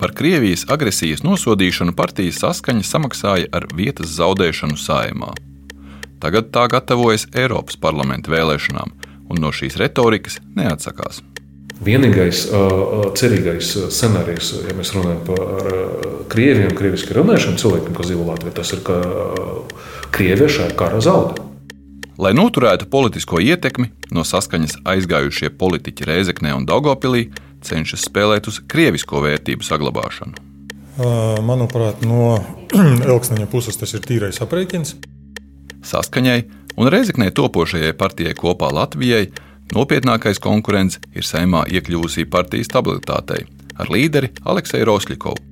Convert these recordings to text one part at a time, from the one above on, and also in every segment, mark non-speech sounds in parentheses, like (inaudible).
Par Krievijas agresijas nosodīšanu partijas saskaņa samaksāja ar vietas zaudēšanu saimā. Tagad tā gatavojas Eiropas parlamenta vēlēšanām, un no šīs retorikas neatsakās. Vienīgais cerīgais scenārijs, ja mēs runājam par krieviem, krieviski runājušiem cilvēkiem, kas dzīvo Latvijā, tas ir, ka Krievija šajā karā zaudē. Lai noturētu politisko ietekmi, no saskaņas aizgājušie politiķi Rēzeknē un Daugopilī cenšas spēlēt uz krievisko vērtību saglabāšanu. Manuprāt, no (clears throat) Elksniņa puses tas ir tīrais aprēķins. Saskaņai un reizeknē topošajai partijai kopā Latvijai nopietnākais konkurents ir saimā iekļūsī partijas stabilitātei ar līderi Aleksēju Rosļikovu.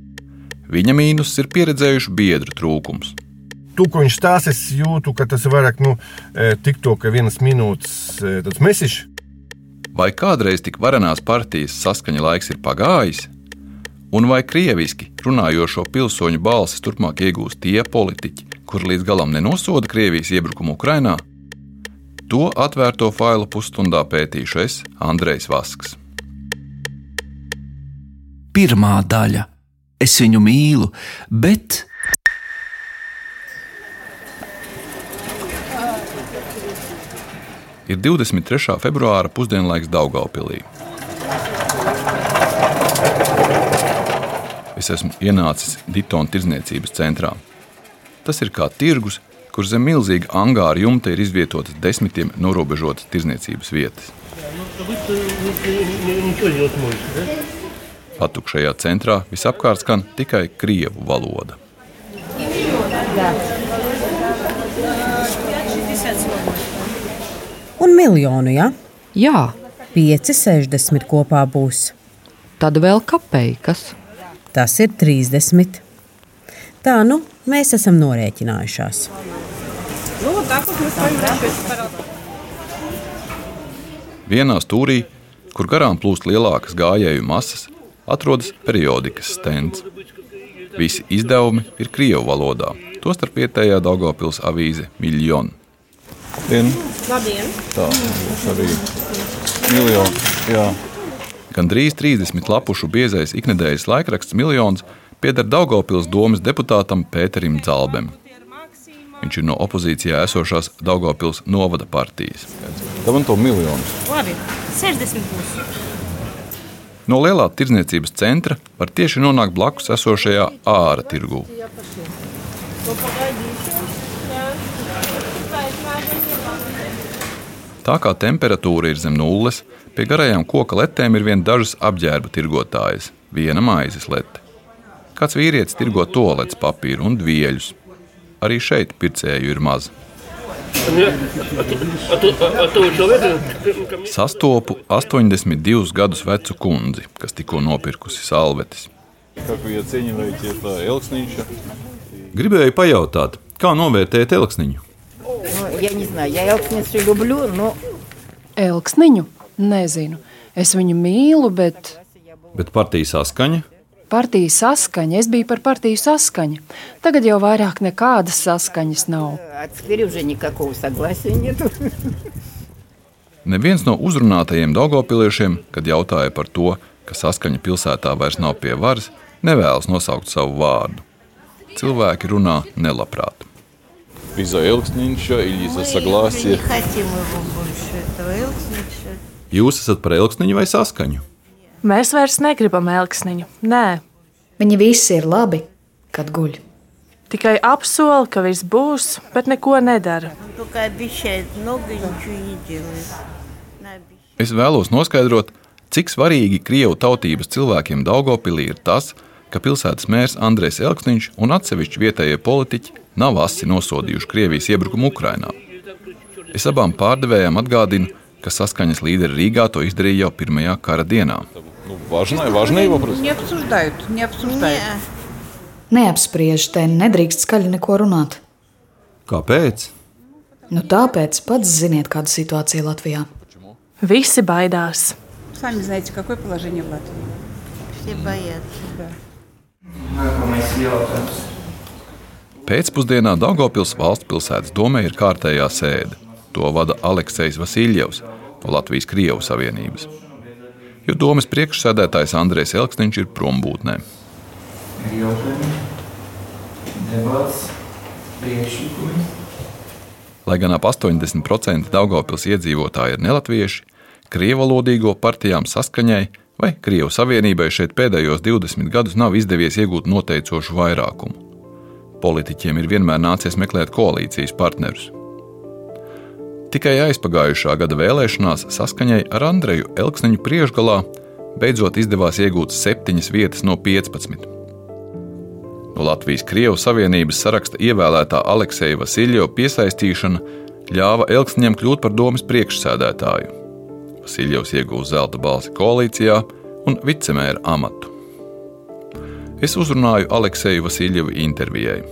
Viņa mīnus ir pieredzējuši biedru trūkums. Tu, ko viņš stāsta, es jūtu, ka tas ir vairāk nu, tik to, ka vienas minūtes mesišs Vai kādreiz tik varenās partijas saskaņa laiks ir pagājis? Un vai krieviski runājošo pilsoņu balsis turpmāk iegūs tie politiķi, kuri līdz galam nenosoda Krievijas iebrukumu Ukrajinā? To atvērto failu pusstundā pētīšu es, Andrejs Vasks. Pirmā daļa. Es viņu mīlu, bet ir 23. februāra pusdienlaiks Daugaupilī. Es esmu ienācis Ditona tirdzniecības centrā. Tas ir kā tirgus, kur zem milzīga angāra jumta ir izvietotas desmitiem norobežotas tirdzniecības vietas. Patukšajā centrā visapkārt skan tikai krievu valoda. Un miljonu, ja? Jā. 5,60 kopā būs. Tad vēl kapeikas. Tas ir 30. Tā nu, mēs esam norēķinājušās. Vienā stūrī, kur garām plūst lielākas gājēju masas, atrodas periodikas stends. Visi izdevumi ir krievu valodā, tostarp vietējā Daugopils avīze Miljonu. Labdien! Labdien. Tā būs arī miljoni. Jā. Gan drīz 30 lapušu biezais iknedēļas laikraksts Miljons pieder Daugopils domas deputātam Pēterim Zalbem. Viņš ir no opozīcijā esošās Daugopils novada partijas. Tā man to miljonu. Labi, 60 būs. No lielā tirdzniecības centra var tieši nonākt blakus esošajā ārā tirgū. Tā kā temperatūra ir zem nulles, pie garajām koka letēm ir vien dažas apģērba tirgotājas, viena maizes lete. Kāds vīrietis tirgo toaletes papīru un dvieļus. Arī šeit pircēju ir maz. Sastopu 82 gadus vecu kundzi, kas tikko nopirkusi salvetes. Gribēju pajautāt, kā novērtēt elksniņu? Nu, ja nezinu, ja elksniņu ļubļu, nu... Elksniņu? Nezinu. Es viņu mīlu, bet... Bet partijas saskaņa? Partijas saskaņa. Es biju par partiju saskaņu. Tagad jau vairāk nekādas saskaņas nav. Neviens no uzrunātajiem daugopiliešiem, kad jautāja par to, ka saskaņa pilsētā vairs nav pie varas, nevēlas nosaukt savu vārdu. Cilvēki runā nelabprāt из-за Elksniņša или из-за согласия. Jūs esat par elksniņu vai saskaņu? Mēs vairs negribam elksniņu. Nē, Viņi visi ir labi, kad guļ. tikai apsola, ka viss būs, bet neko nedara. Только обещает много и ничего не делает. Es vēlos noskaidrot, cik svarīgi Krievu tautības cilvēkiem Daugopilī ir tas, ka pilsētas mērs Andrēs Elksniņš un atsevišķi vietējie politiķi nav asi nosodījuši Krievijas iebrukumu Ukrajinā. Es abām pārdevējām atgādinu, ka saskaņas līderi Rīgā to izdarīja jau pirmajā kara dienā. Важный, важный вопрос. Не обсуждают, не обсуждают. Neapspriež, te nedrīkst skaļi neko runāt. Kāpēc? Nu, tāpēc pats ziniet, kāda situācija Latvijā. Visi baidās. Сами знаете, какое положение в Латвии. nākamais jautājums. Pēcpusdienā Daugopils valsts pilsētas domē ir kārtējā sēde. To vada Aleksis Vasiljevs no Latvijas Krievijas Savienības. Jo domas priekšsēdētājs Andrēs Elksniņš ir prombūtnē. Ir jautājumi, debats, priekšlikumi. Lai gan ap 80% Daugopils iedzīvotāji ir nelatvieši, krievalodīgo partijām saskaņai vai Krievu savienībai šeit pēdējos 20 gadus nav izdevies iegūt noteicošu vairākumu. Politiķiem ir vienmēr nācies meklēt koalīcijas partnerus. Tikai aizpagājušā gada vēlēšanās saskaņai ar Andreju Elksniņu priekšgalā beidzot izdevās iegūt 7 vietas no 15. No Latvijas Krievu Savienības saraksta ievēlētā Alekseja Vasiljova piesaistīšana ļāva Elksniņam kļūt par domas priekšsēdētāju. Vasiljovs iegūst zelta balsi koalīcijā un vicemēra amatu. Es uzrunāju Alekseju Vasiljevu intervijai.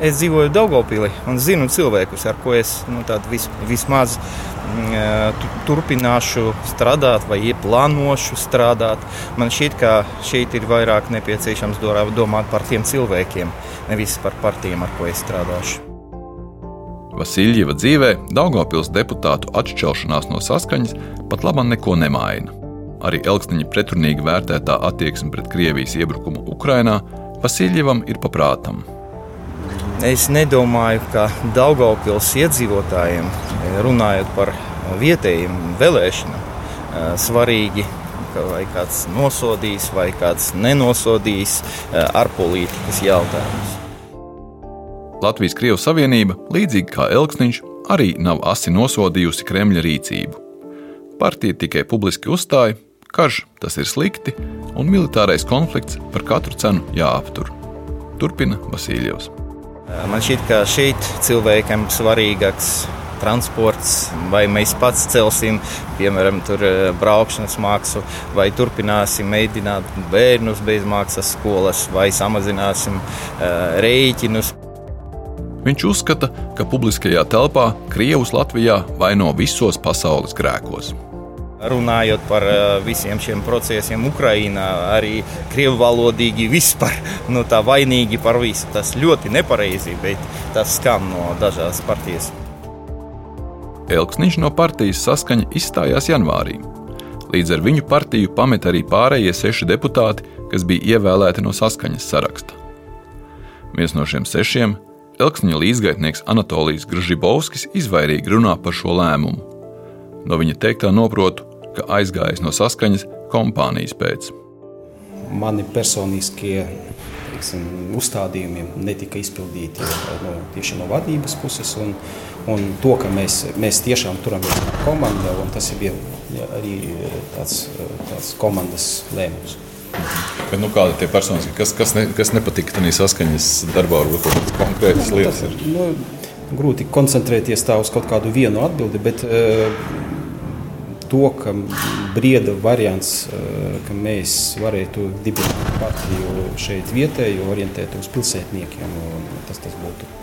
Es dzīvoju Daugopilī un zinu cilvēkus, ar ko es nu, vis, vismaz mm, turpināšu strādāt vai plānošu strādāt. Man šķiet, ka šeit ir vairāk nepieciešams domāt par tiem cilvēkiem, nevis par partijām, ar ko es strādāšu. Vasiljeva dzīvē Daugopils deputātu atšķelšanās no saskaņas pat labam neko nemaina. Arī Elksniņa pretrunīgi vērtētā attieksme pret Krievijas iebrukumu Ukrainā Vasiljevam ir paprātam. Es nedomāju, ka Daugopils iedzīvotājiem, runājot par vietējiem vēlēšanām, svarīgi vai kāds nosodīs, vai kāds nenosodīs ārpolitikas jautājumus. Latvijas Krievu Savienība, līdzīgi kā Elksniņš, arī nav asi nosodījusi Kremļa rīcību. Partija tikai publiski uzstāja, ka karš tas ir slikti un militārais konflikts par katru cenu jāaptur. Turpina Vasiljovs. Man šķiet, ka šeit cilvēkam svarīgāks transports, vai mēs pats celsim, piemēram, tur braukšanas maksu, vai turpināsim mēģināt bērnus bez maksas skolas, vai samazināsim uh, rēķinus. Viņš uzskata, ka publiskajā telpā Krievus Latvijā vaino visos pasaules grēkos. Runājot par visiem šiem procesiem Ukrajinā, arī krievu valodīgi vispār nu, tā vainīgi par visu. Tas ļoti nepareizi, bet tas skan no dažās partijas. Elksniņš no partijas saskaņa izstājās janvārī. Līdz ar viņu partiju pamet arī pārējie seši deputāti, kas bija ievēlēti no saskaņas saraksta. Viens no šiem sešiem Elksniņa līdzgaitnieks Anatolijas Gržibovskis izvairīgi runā par šo lēmumu. No viņa teiktā noprotu, ka aizgājis no saskaņas kompānijas pēc. Mani personiskie teiksim, uzstādījumi netika izpildīti no, tieši no vadības puses. Un, un to, ka mēs, mēs tiešām turamies komandā, un tas ir arī tāds, tāds komandas lēmums. Bet, nu, kādi ir personīgi, kas, kas, ne, kas nepatika tajā saskaņas darbā, varbūt kādas konkrētas nu, lietas? Ir? Nu, grūti koncentrēties tā uz kaut kādu vienu atbildi, bet uh, to, ka brieda variants, uh, ka mēs varētu dibināt partiju šeit vietēju, orientēt uz pilsētniekiem, tas, tas būtu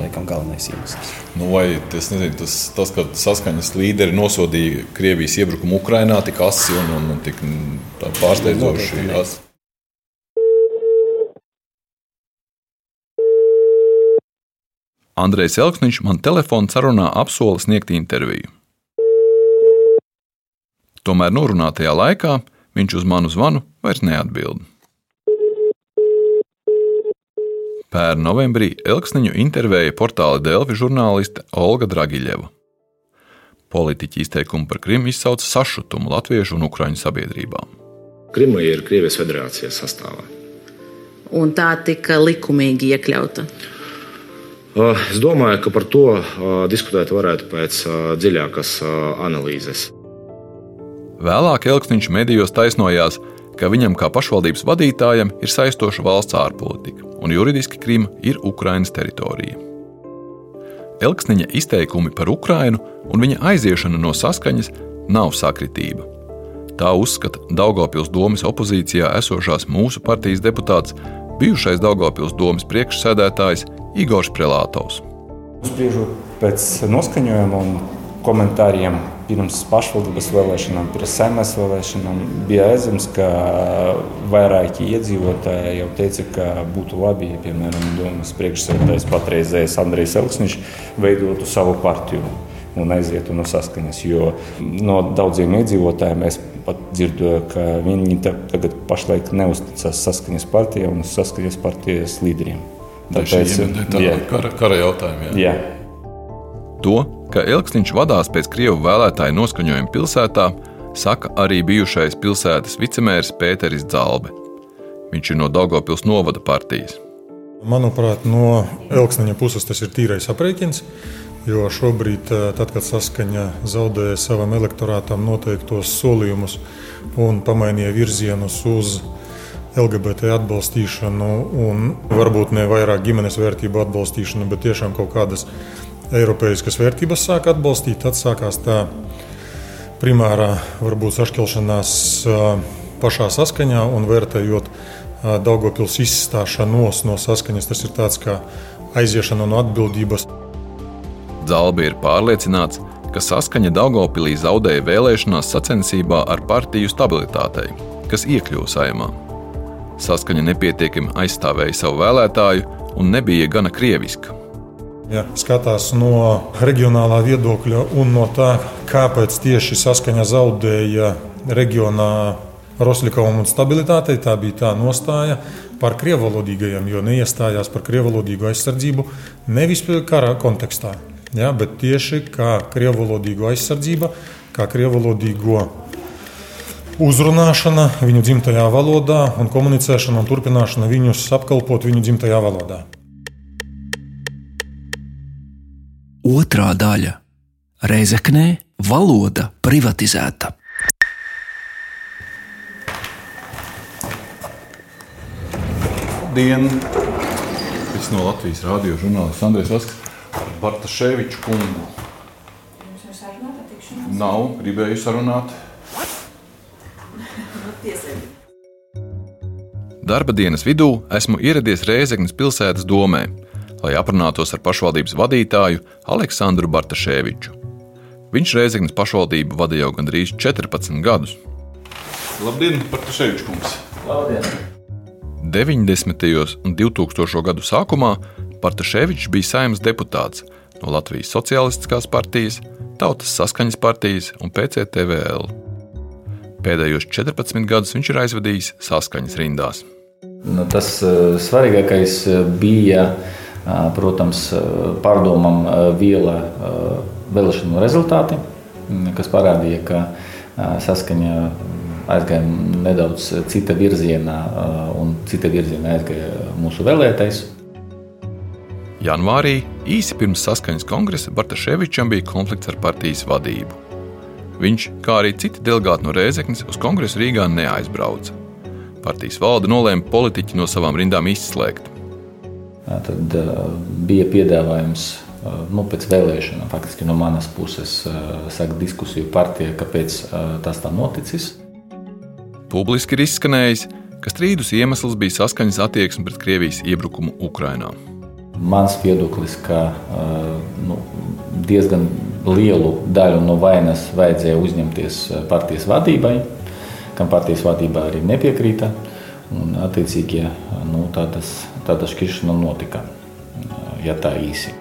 laikam galvenais iemesls. Nu, vai nezinu, tas, tas, ka saskaņas līderi nosodīja Krievijas iebrukumu Ukrajinā tik asi un, un, un tik pārsteidzoši asi? Andrejs Elksniņš man telefona sarunā apsola sniegt interviju. Tomēr norunātajā laikā viņš uz manu zvanu vairs neatbild. Pērn novembrī Elksniņu intervēja portāla Delfi žurnāliste Olga Dragiļeva. Politiķi izteikumu par Krimu izsauca sašutumu latviešu un ukraiņu sabiedrībām. Krima ir Krievijas federācijas sastāvā. Un tā tika likumīgi iekļauta. Es domāju, ka par to diskutēt varētu pēc dziļākas analīzes. Vēlāk Elksniņš medijos taisnojās, ka viņam kā pašvaldības vadītājam ir saistoša valsts ārpolitika, un juridiski Krima ir Ukrainas teritorija. Elksniņa izteikumi par Ukrainu un viņa aiziešana no saskaņas nav sakritība. Tā uzskata Daugopils domas opozīcijā esošās mūsu partijas deputāts, bijušais Daugopils domas priekšsēdētājs Igors Prelātovs. Spriežot pēc noskaņojuma un komentāriem pirms pašvaldības vēlēšanām, pirms saimnes vēlēšanām, bija aizsams, ka vairāki iedzīvotāji jau teica, ka būtu labi, ja, piemēram, domas priekšsēdētājs patreizējais Andrejs Elksniņš veidotu savu partiju un aizietu no saskaņas. Jo no daudziem iedzīvotājiem mēs pat dzirdēju, ka viņi tagad pašlaik neusticas saskaņas partijai un saskaņas partijas līderiem. Tāpēc tā ir kara, kara jautājumi. Jā. Jā. To, ka Elksniņš vadās pēc Krievu vēlētāju noskaņojuma pilsētā, saka arī bijušais pilsētas vicemērs Pēteris Zalbe. Viņš ir no Daugopils novada partijas. Manuprāt, no Elksniņa puses tas ir tīrais aprēķins. Jo šobrīd, eh, tad, kad saskaņa zaudēja savam elektorātam noteiktos solījumus un pamainīja virzienus uz LGBT atbalstīšanu, un varbūt ne vairāk ģimenes vērtību atbalstīšanu, bet tiešām kaut kādas eiropeiskas vērtības sāk atbalstīt, tad sākās tā primārā varbūt sašķelšanās pašā saskaņā un vērtējot Daugopils izstāšanos no saskaņas. Tas ir tāds kā aiziešana no atbildības. Zalbi ir pārliecināts, ka saskaņa Daugopilī zaudēja vēlēšanās sacensībā ar partiju stabilitātei, kas iekļuva saimā. Saskaņa nepietiekami aizstāvēja savu vēlētāju un nebija gana krieviska. Ja skatās no reģionālā viedokļa un no tā, kāpēc tieši saskaņa zaudēja reģionā Roslikavam un stabilitātei, tā bija tā nostāja par krievalodīgajiem, jo neiestājās par krievalodīgu aizsardzību nevis kara kontekstā, Ja, bet tieši kā krievalodīgo aizsardzība, kā krievalodīgo uzrunāšana viņu dzimtajā valodā un komunicēšana un turpināšana viņus apkalpot viņu dzimtajā valodā. Otra daļa - Reizeknē valoda privatizēta. Dienu! Es no Latvijas rādio žurnālists Andrēs Vasks. Bartaševiču kungu. Nav, gribēju sarunāt. Darba dienas vidū esmu ieradies Rēzeknas pilsētas domē, lai aprunātos ar pašvaldības vadītāju Aleksandru Bartaševiču. Viņš Rēzeknas pašvaldību vada jau gandrīz 14 gadus. Labdien, Bartaševičs kungs! Labdien! 90. un 2000. gadu sākumā Bartaševičs bija saimnes deputāts no Latvijas Socialistiskās partijas, Tautas saskaņas partijas un PCTVL. Pēdējos 14 gadus viņš ir aizvadījis saskaņas rindās. Nu, tas uh, svarīgākais bija, uh, protams, pārdomam viela vēlēšanu rezultāti, kas parādīja, ka saskaņa aizgāja nedaudz cita virzienā, un cita virzienā aizgāja mūsu vēlētais. Janvārī, īsi pirms saskaņas kongresa, Bartaševičam bija konflikts ar partijas vadību. Viņš, kā arī citi delegāti no Rēzeknes, uz kongresu Rīgā neaizbrauca. Partijas valde nolēma politiķi no savām rindām izslēgt. Tad uh, bija piedāvājums uh, nu, pēc vēlēšanām, faktiski no manas puses, uh, sākt diskusiju partijā, kāpēc tas tā noticis. Publiski ir izskanējis, ka strīdus iemesls bija saskaņas attieksme pret Krievijas iebrukumu Ukrajinā. Mans viedoklis, ka nu, diezgan lielu daļu no vainas vajadzēja uzņemties partijas vadībai, kam partijas vadībā arī nepiekrīta. Un, attiecīgi, nu, tādas, tāda šķiršana notika, ja tā īsi.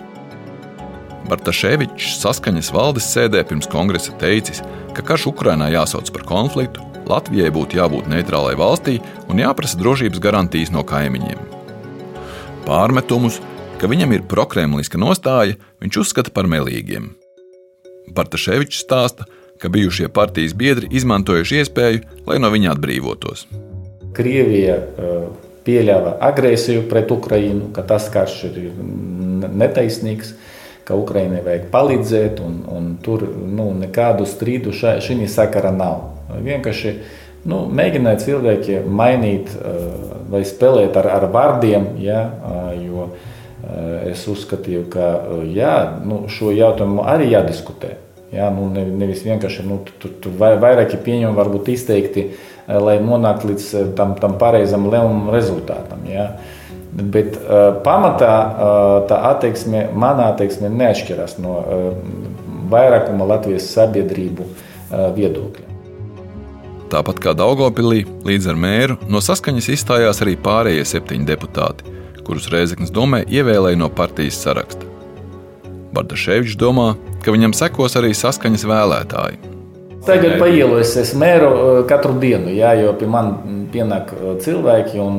Bartaševičs saskaņas valdes sēdē pirms kongresa teicis, ka karš Ukrainā jāsauc par konfliktu, Latvijai būtu jābūt neitrālai valstī un jāprasa drošības garantijas no kaimiņiem. Pārmetumus, ka viņam ir prokremliska nostāja, viņš uzskata par melīgiem. Bartaševičs stāsta, ka bijušie partijas biedri izmantojuši iespēju, lai no viņa atbrīvotos. Krievija pieļāva agresiju pret Ukrajinu, ka tas karš ir netaisnīgs, ka Ukraiņai vajag palīdzēt, un, un tur nu, nekādu strīdu šajā sakarā nav. Vienkārši nu, mēģināja cilvēki mainīt vai spēlēt ar, ar vārdiem, ja, jo es uzskatīju, ka jā, nu, šo jautājumu arī jādiskutē. Jā, nu, nevis vienkārši nu, tu, tu vairāki pieņem, varbūt izteikti, lai nonāktu līdz tam, tam pareizam lēmumam rezultātam. Jā. Bet uh, pamatā uh, tā attieksme, manā attieksme neatšķiras no uh, vairākuma Latvijas sabiedrību uh, viedokļa. Tāpat kā Daugopilī, līdz ar mēru no saskaņas izstājās arī pārējie septiņi deputāti, kurus Reizeknas domē ievēlēja no partijas saraksta. Bardaševičs domā, ka viņam sekos arī saskaņas vēlētāji. Tagad pa ielu es esmu mēru eh, katru dienu, jā, jo pie man pienāk eh, cilvēki, un,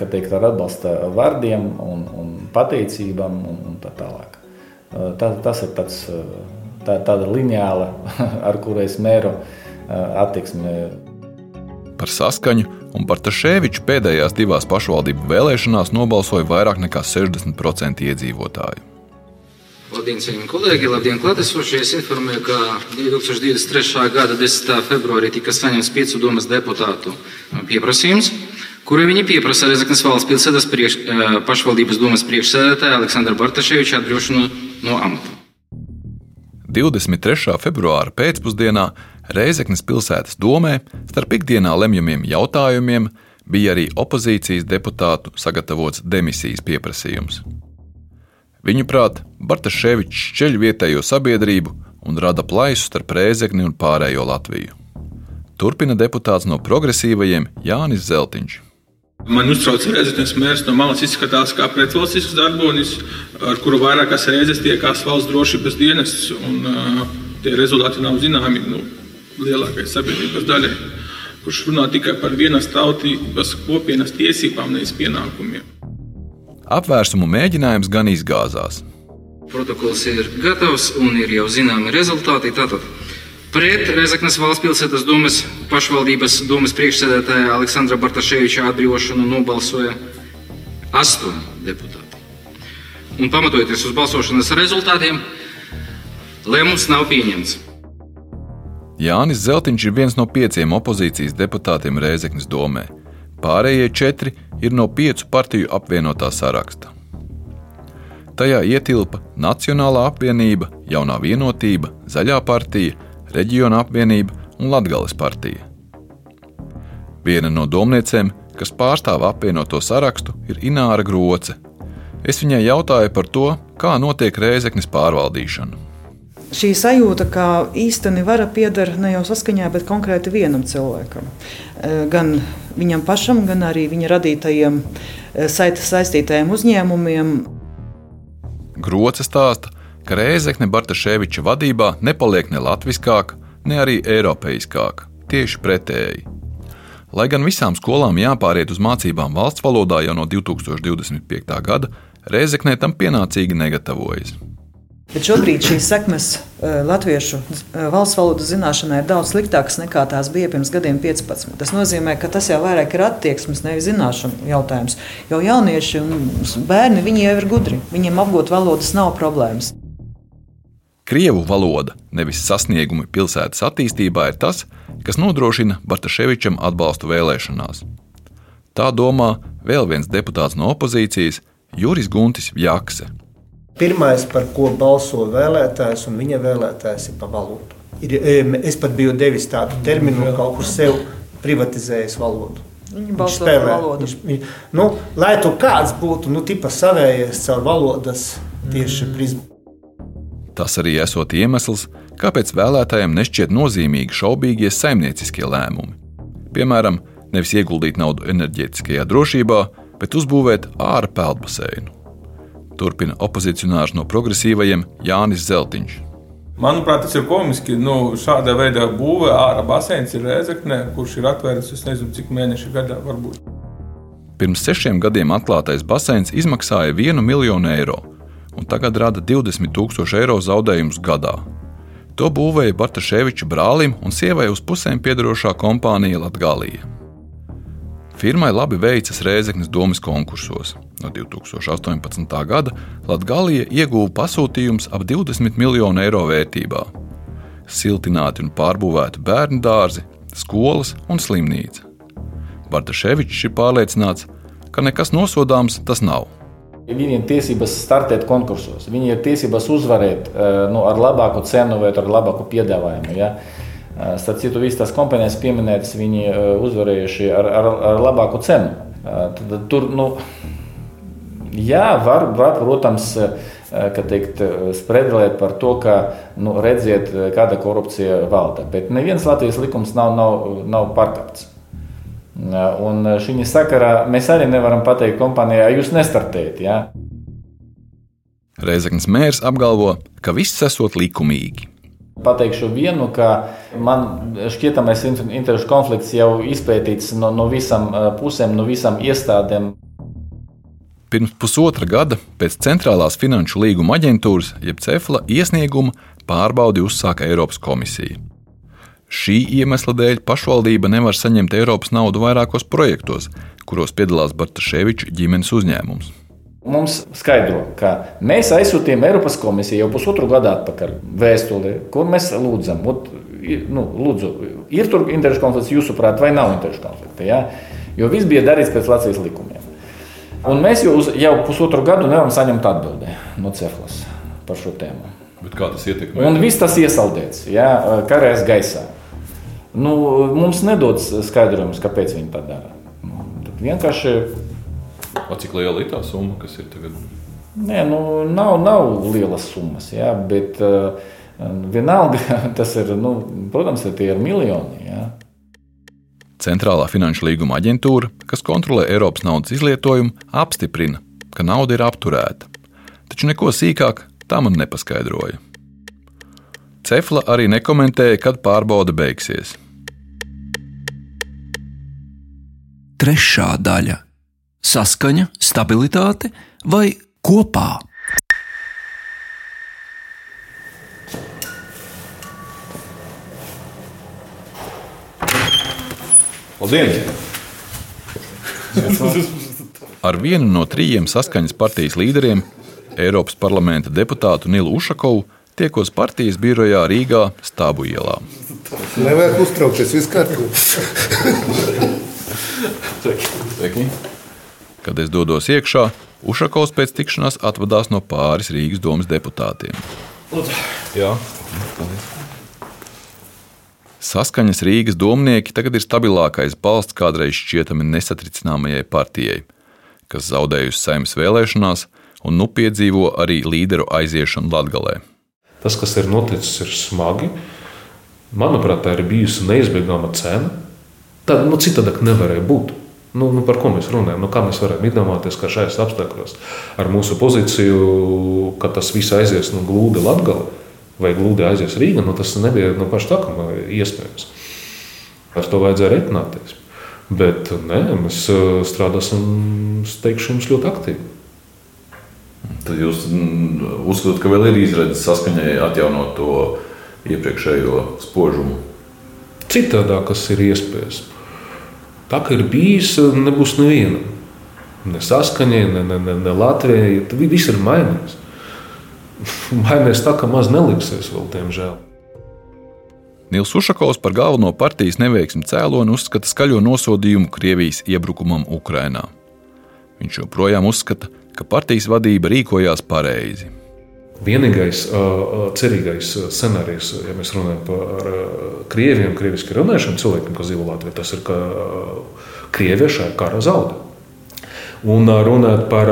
teikt, ar atbalsta vārdiem un, un pateicībām un, un tā tālāk. Eh, Tā, tas ir tāds, tā, tāda lineāla, (laughs) ar kuru es mēru attieksmi. Par saskaņu un par Tašēviču pēdējās divās pašvaldību vēlēšanās nobalsoja vairāk nekā 60% iedzīvotāju. Labdien, cienījami kolēģi, labdien, klātesošie. Es informēju, ka 2023. gada 10. februārī tika saņemts piecu domas deputātu pieprasījums, kuru viņi pieprasa Rezeknas valsts pilsētas priekš, eh, pašvaldības domas priekšsēdētāja Aleksandra Bartaševiča atbrīvošanu no amata. 23. februāra pēcpusdienā Reizeknas pilsētas domē starp ikdienā lemjamiem jautājumiem bija arī opozīcijas deputātu sagatavots demisijas pieprasījums. Viņuprāt, Bartaševičs ceļ vietējo sabiedrību un rada plaisu starp Reizekni un pārējo Latviju. Turpina deputāts no progresīvajiem Jānis Zeltiņš. Man uztrauc reizes mērs no malas izskatās kā pretvalstisks darbonis, ar kuru vairākas reizes tiekās valsts drošības dienests, un uh, tie rezultāti nav zināmi nu, lielākajai sabiedrības daļai, kurš runā tikai par vienas tautības kopienas tiesībām, nevis pienākumiem. Apvērsumu mēģinājums gan izgāzās. Protokols ir gatavs un ir jau zināmi rezultāti. Tātad pret Rezeknas valsts pilsētas domas pašvaldības domas priekšsēdētāja Aleksandra Bartaševiča atbrīvošanu nobalsoja astoņi deputāti. Un pamatojoties uz balsošanas rezultātiem, lēmums nav pieņemts. Jānis Zeltiņš ir viens no pieciem opozīcijas deputātiem Reizeknas domē. Pārējie četri ir no piecu partiju apvienotā saraksta. Tajā ietilpa Nacionālā apvienība, Jaunā vienotība, Zaļā partija, Reģiona apvienība un Latvijas partija. Viena no domniecēm, kas pārstāv apvienoto sarakstu, ir Ināra Groce. Es viņai jautāju par to, kā notiek rēzeknes pārvaldīšana. Šī sajūta, ka īstenībā vara pieder ne jau saskaņā, bet konkrēti vienam cilvēkam. Gan viņam pašam, gan arī viņa radītajiem saistītajiem uzņēmumiem. Groce stāsta, ka Rēzekne Bartaševiča vadībā nepaliek ne latviskāka, ne arī eiropeiskāka. Tieši pretēji. Lai gan visām skolām jāpāriet uz mācībām valsts valodā jau no 2025. gada, Rēzeknē tam pienācīgi negatavojas. Bet šobrīd šīs sekmes latviešu valsts valodas zināšanai ir daudz sliktākas nekā tās bija pirms gadiem 15. Tas nozīmē, ka tas jau vairāk ir attieksmes, nevis zināšanu jautājums. Jo jaunieši un bērni jau ir gudri. Viņiem apgūt valodas nav problēmas. Krievu valoda, nevis sasniegumi pilsētas attīstībā, ir tas, kas nodrošina Bartaševičam atbalstu vēlēšanās. Tā domā vēl viens deputāts no opozīcijas, Juris Guntis Jakse. Pirmais, par ko balso vēlētājs un viņa vēlētājs, ir par valodu. Ir, es pat biju devis tādu terminu, kaut kur sev privatizējis valodu. Viņi balso par valodu. Viņš, nu, lai tu kāds būtu, nu, tipa savējies caur valodas tieši prizmu. Tas arī esot iemesls, kāpēc vēlētājiem nešķiet nozīmīgi šaubīgie saimnieciskie lēmumi. Piemēram, nevis ieguldīt naudu enerģētiskajā drošībā, bet uzbūvēt ārā peldbaseinu. Turpina opozicionārs no progresīvajiem Jānis Zeltiņš. Manuprāt, tas ir komiski. Nu, šāda veida būve ārā baseins ir Rēzekne, kurš ir atvērts es nezinu, cik mēnešu gadā varbūt. Pirms sešiem gadiem atklātais baseins izmaksāja 1 miljonu eiro, un tagad rada 20 tūkstošu eiro zaudējumus gadā. To būvēja Bartaševiča brālim un sievai uz pusēm piedarošā kompānija Latvija. Firmai labi veicas Rēzeknes domas konkursos. No 2018. gada Latvija ieguva pasūtījumus ap 20 miljonu eiro vērtībā. Siltināti un pārbūvēti bērnu dārzi, skolas un slimnīca. Bartaševičs ir pārliecināts, ka nekas nosodāms tas nav. Viņiem ir tiesības startēt konkursos, viņiem ir tiesības uzvarēt nu, ar labāku cenu vai ar labāku piedāvājumu. Ja? Starp citu, visas tās kompānijas pieminētas, viņi uzvarējuši ar, ar, ar labāku cenu. Tad, tur, nu, jā, var, var protams, teikt, spredelēt par to, ka nu, redziet, kāda korupcija valda. Bet neviens Latvijas likums nav, nav, nav pārkāpts. Un šī sakarā mēs arī nevaram pateikt kompānijai, jūs nestartējat. Ja? Reizeknas mērs apgalvo, ka viss esot likumīgi. Pateikšu vienu, ka man šķietamais interešu konflikts jau izpētīts no, no visām pusēm, no visām iestādēm. Pirms pusotra gada pēc Centrālās finanšu līguma aģentūras, jeb CEFLA, iesnieguma pārbaudi uzsāka Eiropas komisija. Šī iemesla dēļ pašvaldība nevar saņemt Eiropas naudu vairākos projektos, kuros piedalās Bartaševiča ģimenes uzņēmums. Mums skaidro, ka mēs aizsūtījām Eiropas komisiju jau pusotru gadu atpakaļ vēstuli, kur mēs lūdzam, ot, nu, lūdzu, ir tur interešu konflikts, jūsuprāt, vai nav interešu konflikta. Ja? Jo viss bija darīts pēc Latvijas likumiem. Un mēs jau, uz, jau pusotru gadu nevaram saņemt atbildi no Ceflas par šo tēmu. Bet kā tas ietekmē? Un viss tas iesaldēts, ja, karēs gaisā. Nu, mums nedod skaidrojums, kāpēc viņi tā dara. Nu, vienkārši. A, cik liela ir tā summa, kas ir tagad? Nē, nu, nav, nav lielas summas, jā, bet uh, vienalga (laughs) tas ir, nu, protams, tie ir miljoni. Jā. Centrālā finanšu līguma aģentūra, kas kontrolē Eiropas naudas izlietojumu, apstiprina, ka nauda ir apturēta. Taču neko sīkāk tā man nepaskaidroja. Cefla arī nekomentēja, kad pārbaude beigsies. Trešā daļa - saskaņa, stabilitāte vai kopā. Labdien! Ar vienu no trījiem saskaņas partijas līderiem, Eiropas parlamenta deputātu Nilu Ušakovu, tiekos partijas birojā Rīgā Stābu ielā. Nevajag uztraukties, viss kārtībā. Kad es dodos iekšā, Ušakovs pēc tikšanās atvadās no pāris Rīgas domas deputātiem. Jā, Saskaņas Rīgas domnieki tagad ir stabilākais balsts kādreiz šķietami nesatricināmajai partijai, kas zaudējusi saimnes vēlēšanās un nu piedzīvo arī līderu aiziešanu Latvijā. Tas, kas ir noticis, ir smagi. Manuprāt, tā ir bijusi neizbēgama cena. Tad nu, citādāk nevarēja būt. Nu, nu, par ko mēs runājam? Nu, kā mēs varam iedomāties, ka šajos apstākļos ar mūsu pozīciju, ka tas viss aizies no glūda Latvijā vai glūdi aizies Rīgā, nu, tas nebija no paša sākuma iespējams. Ar to vajadzēja rēķināties. Bet nē, mēs strādāsim, teikšu, jums ļoti aktīvi. Tad jūs uzskatāt, ka vēl ir izredzes saskaņai atjaunot to iepriekšējo spožumu? Citādāk, kas ir iespējams. Tā kā ir bijis, nebūs neviena. Ne saskaņai, ne, ne, ne, ne Latvijai. Viss ir mainījies. (laughs) Mainījies tā, ka maz neliksies vēl, diemžēl. Nils Ušakovs par galveno partijas neveiksmi cēloni uzskata skaļo nosodījumu Krievijas iebrukumam Ukrajinā. Viņš joprojām uzskata, ka partijas vadība rīkojās pareizi. Vienīgais uh, cerīgais scenārijs, ja mēs runājam par uh, krieviem, krieviski runājušiem cilvēkiem, kas dzīvo Latvijā, tas ir, ka uh, Krievija šajā karā zaudē. Un runājot par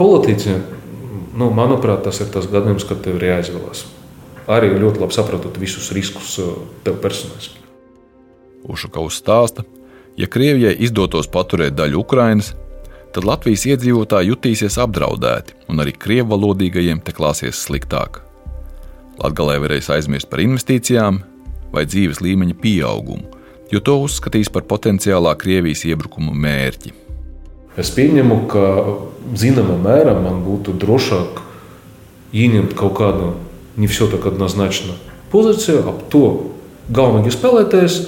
politiķiem, nu, manuprāt, tas ir tas gadījums, kad tev ir jāizvēlas. Arī ļoti labi saprotot visus riskus tev personiski. Ušakovs stāsta, ja Krievijai izdotos paturēt daļu Ukrainas, tad Latvijas iedzīvotāji jutīsies apdraudēti, un arī krievu valodīgajiem te klāsies sliktāk. Latvijā varēs aizmirst par investīcijām vai dzīves līmeņa pieaugumu, jo to uzskatīs par potenciālā Krievijas iebrukuma mērķi. Es pieņemu, ka zināmā mērā man būtu drošāk ieņemt kaut kādu не все так однозначно pozīciju, ap to galvenais spēlētājs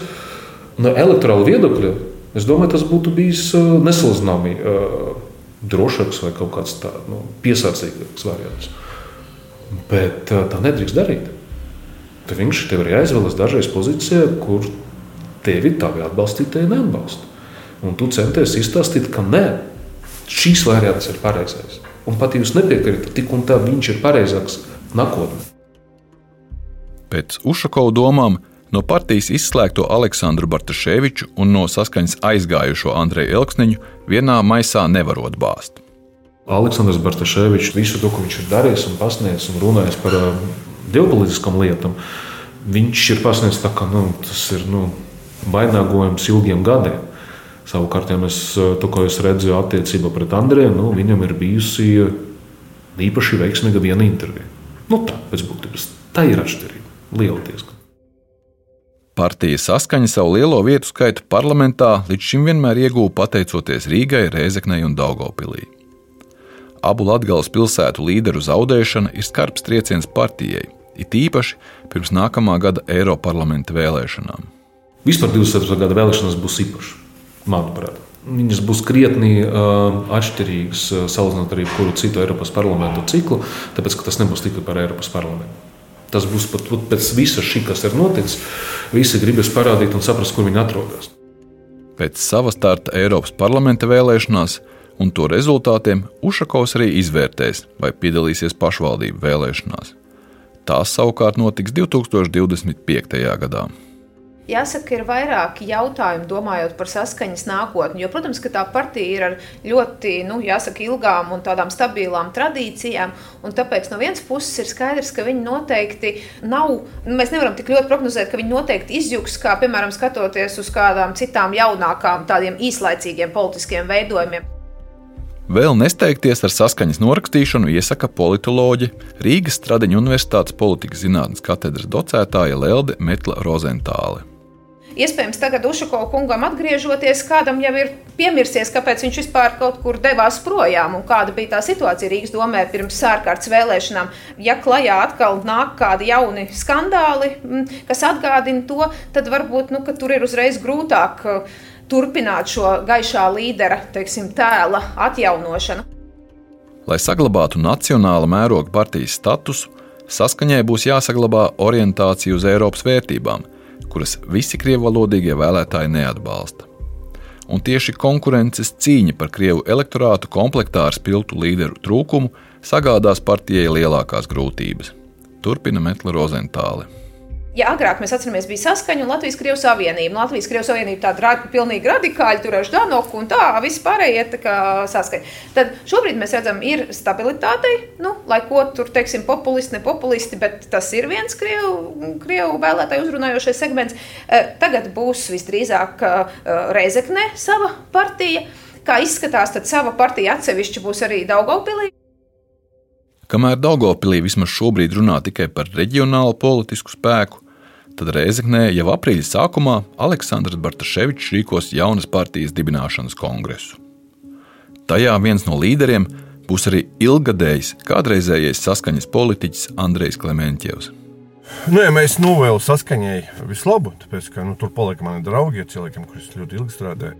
no elektorāla viedokļa Es domāju, tas būtu bijis nesalīdzināmi drošāks vai kaut kāds tā, nu, piesardzīgāks variants. Bet tā nedrīkst darīt. Tad viņš tev ir jāizvēlas dažreiz pozīcijā, kur tevi tavi atbalstītāji neatbalsta. Un tu centies izstāstīt, ka nē, šīs variants ir pareizais. Un pat jūs nepiekrītat, tik un tā viņš ir pareizāks nākotnē. Pēc Ušakova domām no partijas izslēgto Aleksandru Bartaševiču un no saskaņas aizgājušo Andreju Elksniņu vienā maisā nevarot bāzt. Aleksandrs Bartaševičs visu to, ko viņš ir darījis un pasniedzis un runājis par ģeopolitiskām lietām, viņš ir pasniedzis tā, ka nu, tas ir nu, vainagojums ilgiem gadiem. Savukārt, ja mēs to, ko es redzu attiecībā pret Andrēnu, nu, viņam ir bijusi īpaši veiksmīga viena intervija. Nu, tā pēc būtības tā ir atšķirība. liela diezgan. Partija saskaņa savu lielo vietu skaitu parlamentā līdz šim vienmēr ieguva pateicoties Rīgai, Rēzeknei un Daugopilī. Abu Latvijas pilsētu līderu zaudēšana ir skarbs trieciens partijai, it īpaši pirms nākamā gada Eiroparlamenta vēlēšanām. Vispār 24. gada vēlēšanas būs īpašas, manuprāt. Viņas būs krietni uh, atšķirīgas uh, salīdzinot ar jebkuru citu Eiropas parlamentu ciklu, tāpēc ka tas nebūs tikai par Eiropas parlamentu. Tas būs pat pēc visa šī, kas ir noticis. Visi gribēs parādīt un saprast, kur viņi atrodas. Pēc sava starta Eiropas parlamenta vēlēšanās un to rezultātiem Ušakovs arī izvērtēs, vai piedalīsies pašvaldību vēlēšanās. Tās savukārt notiks 2025. gadā. Jāsaka, ir vairāki jautājumi, domājot par saskaņas nākotni. Jo, protams, ka tā partija ir ar ļoti nu, jāsaka, ilgām un tādām stabilām tradīcijām. Tāpēc no vienas puses ir skaidrs, ka viņi noteikti nav. Nu, mēs nevaram tik ļoti prognozēt, ka viņi noteikti izjūgs, kā piemēram skatoties uz kādām citām jaunākām, tādiem īslaicīgiem politiskiem veidojumiem. Vēl nesteigties ar saskaņas norakstīšanu iesaka politoloģi Rīgas Stradiņa Universitātes politikas zinātnes katedras docētāja Lelde Metla Rozentāle. Iespējams, tagad Ušakovs kungam atgriežoties, kādam jau ir piemirsies, kāpēc viņš vispār kaut kur devās projām un kāda bija tā situācija Rīgas domē pirms ārkārtas vēlēšanām. Ja klajā atkal nāk kādi jauni skandāli, mm, kas atgādina to, tad varbūt nu, tur ir uzreiz grūtāk uh, turpināt šo gaišā līdera teiksim, tēla atjaunošanu. Lai saglabātu nacionāla mēroga partijas statusu, saskaņai būs jāsaglabā orientācija uz Eiropas vērtībām kuras visi krievalodīgie vēlētāji neatbalsta. Un tieši konkurences cīņa par krievu elektorātu komplektā ar spilgtu līderu trūkumu sagādās partijai lielākās grūtības. Turpina Metla Rozentāle ja agrāk mēs atceramies, bija saskaņa un Latvijas Krievijas Savienība. Latvijas Krievijas Savienība tāda ra pilnīgi radikāli turējuši Danoku un tā, viss pārējie tā kā saskaņa. Tad šobrīd mēs redzam, ir stabilitātei, nu, lai ko tur, teiksim, populisti, ne populisti, bet tas ir viens Krievu, Krievu vēlētāju uzrunājošais segments. Eh, tagad būs visdrīzāk eh, Reizekne sava partija. Kā izskatās, tad sava partija atsevišķi būs arī Daugopilī. Kamēr Daugopilī vismaz šobrīd runā tikai par reģionālu politisku spēku, Tad Reizeknē jau aprīļa sākumā Aleksandrs Bartaševičs rīkos jaunas partijas dibināšanas kongresu. Tajā viens no līderiem būs arī ilgadējs, kādreizējais saskaņas politiķis Andrejs. Nu, ja mēs novēlam saskaņai vislabu, tāpēc, ka nu, tur paliek mani draugi, cilvēkiem, kurus ļoti ilgi strādāju.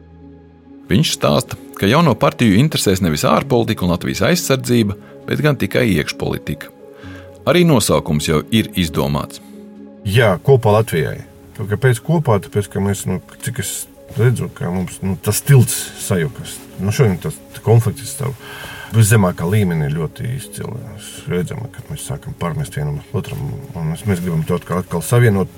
Viņš stāsta, ka jauno partiju interesēs nevis ārpolitika un Latvijas aizsardzība, bet gan tikai iekšpolitika. Arī nosaukums jau ir izdomāts Jā, kopā Latvijai. Kāpēc kopā? Tāpēc, ka mēs, nu, cik es redzu, ka mums nu, tas tilts sajukas. Nu, šodien tas konflikts stāv viszemākā līmenī ļoti izcili. Mēs redzam, ka mēs sākam pārmest vienam otram, un mēs, mēs gribam to atkal, atkal savienot.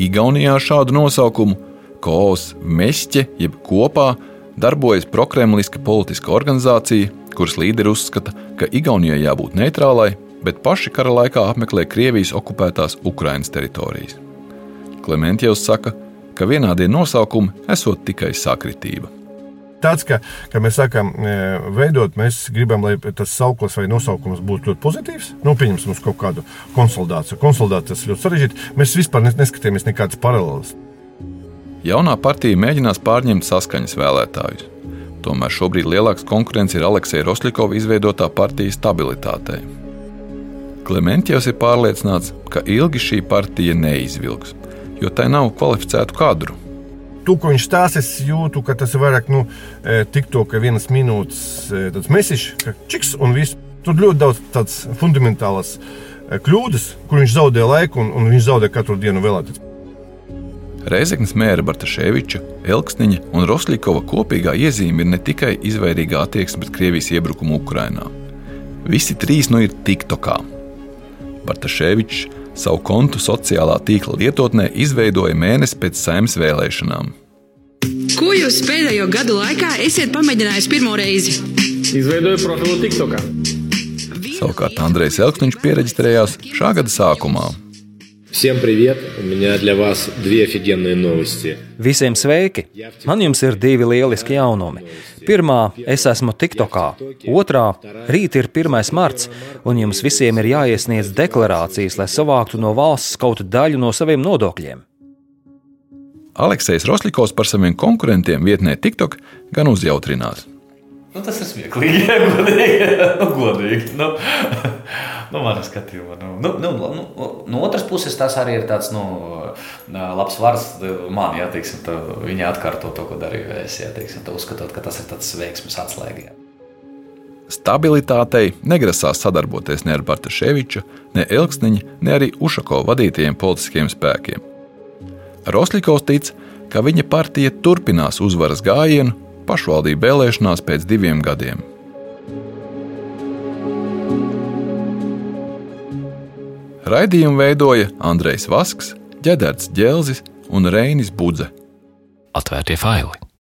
Igaunijā šādu nosaukumu Koos Meķe, jeb kopā, darbojas prokremliska politiska organizācija, kuras līderi uzskata, ka Igaunijai jābūt neitrālai bet paši kara laikā apmeklē Krievijas okupētās Ukrainas teritorijas. Klementjevs saka, ka vienādie nosaukumi esot tikai sakritība. Tāds, ka, ka mēs sākam e, veidot, mēs gribam, lai tas sauklis vai nosaukums būtu ļoti pozitīvs. Nu, pieņemsim uz kaut kādu konsolidāciju. Konsolidācija tas ļoti sarežģīti. Mēs vispār neskatījāmies nekādas paralēlas. Jaunā partija mēģinās pārņemt saskaņas vēlētājus. Tomēr šobrīd lielāks konkurence ir Aleksija Rosļikova izveidotā partijas stabilitātei. Klementjevs ir pārliecināts, ka ilgi šī partija neizvilks, jo tai nav kvalificētu kadru. To, ko viņš stāsta, es jūtu, ka tas ir vairāk nu, e, tikto, ka vienas minūtes e, mēsīšs, ka čiks un viss. Tur ļoti daudz tādas fundamentālas e, kļūdas, kur viņš zaudē laiku un, un viņš zaudē katru dienu vēlēties. Reizeknas mēra Bartaševiča, Elksniņa un Rosļikova kopīgā iezīme ir ne tikai izvairīga attieksme pret Krievijas iebrukumu Ukrajinā. Visi trīs nu ir TikTokā. Bartaševičs savu kontu sociālā tīkla lietotnē izveidoja mēnesi pēc saimnes vēlēšanām. Ko jūs pēdējo gadu laikā esat pamēģinājis pirmo reizi? Izveidoju profilu TikTokā. Savukārt Andrejs Elksniņš pieregistrējās šā gada sākumā. Всем привет! У меня для вас две офигенные новости. Visiem sveiki! Man jums ir divi lieliski jaunumi. Pirmā, es esmu TikTokā. Otrā, rīt ir 1. marts, un jums visiem ir jāiesniedz deklarācijas, lai savāktu no valsts kaut daļu no saviem nodokļiem. Aleksis Rosļikovs par saviem konkurentiem vietnē TikTok gan uzjautrinās. Nu, tas ir smieklīgi, (laughs) ja godīgi. nu, godīgi. Nu, nu, Manā skatījumā, nu, nu, nu, nu, no otras puses, tas arī ir tāds nu, labs vārds man, ja teiksim, tā, viņa atkārto to, ko darīju es, ja teiksim, tā, uzskatot, ka tas ir tāds veiksmes atslēga. Stabilitātei negrasās sadarboties ne ar Bartaševiču, ne Elksniņa, ne arī Ušako vadītajiem politiskiem spēkiem. Rosļikovs tic, ka viņa partija turpinās uzvaras gājienu pašvaldību vēlēšanās pēc diviem gadiem. Raidījumu veidoja Andrejs Vasks, Ģedards Dželzis un Reinis Budze. Atvērtie faili!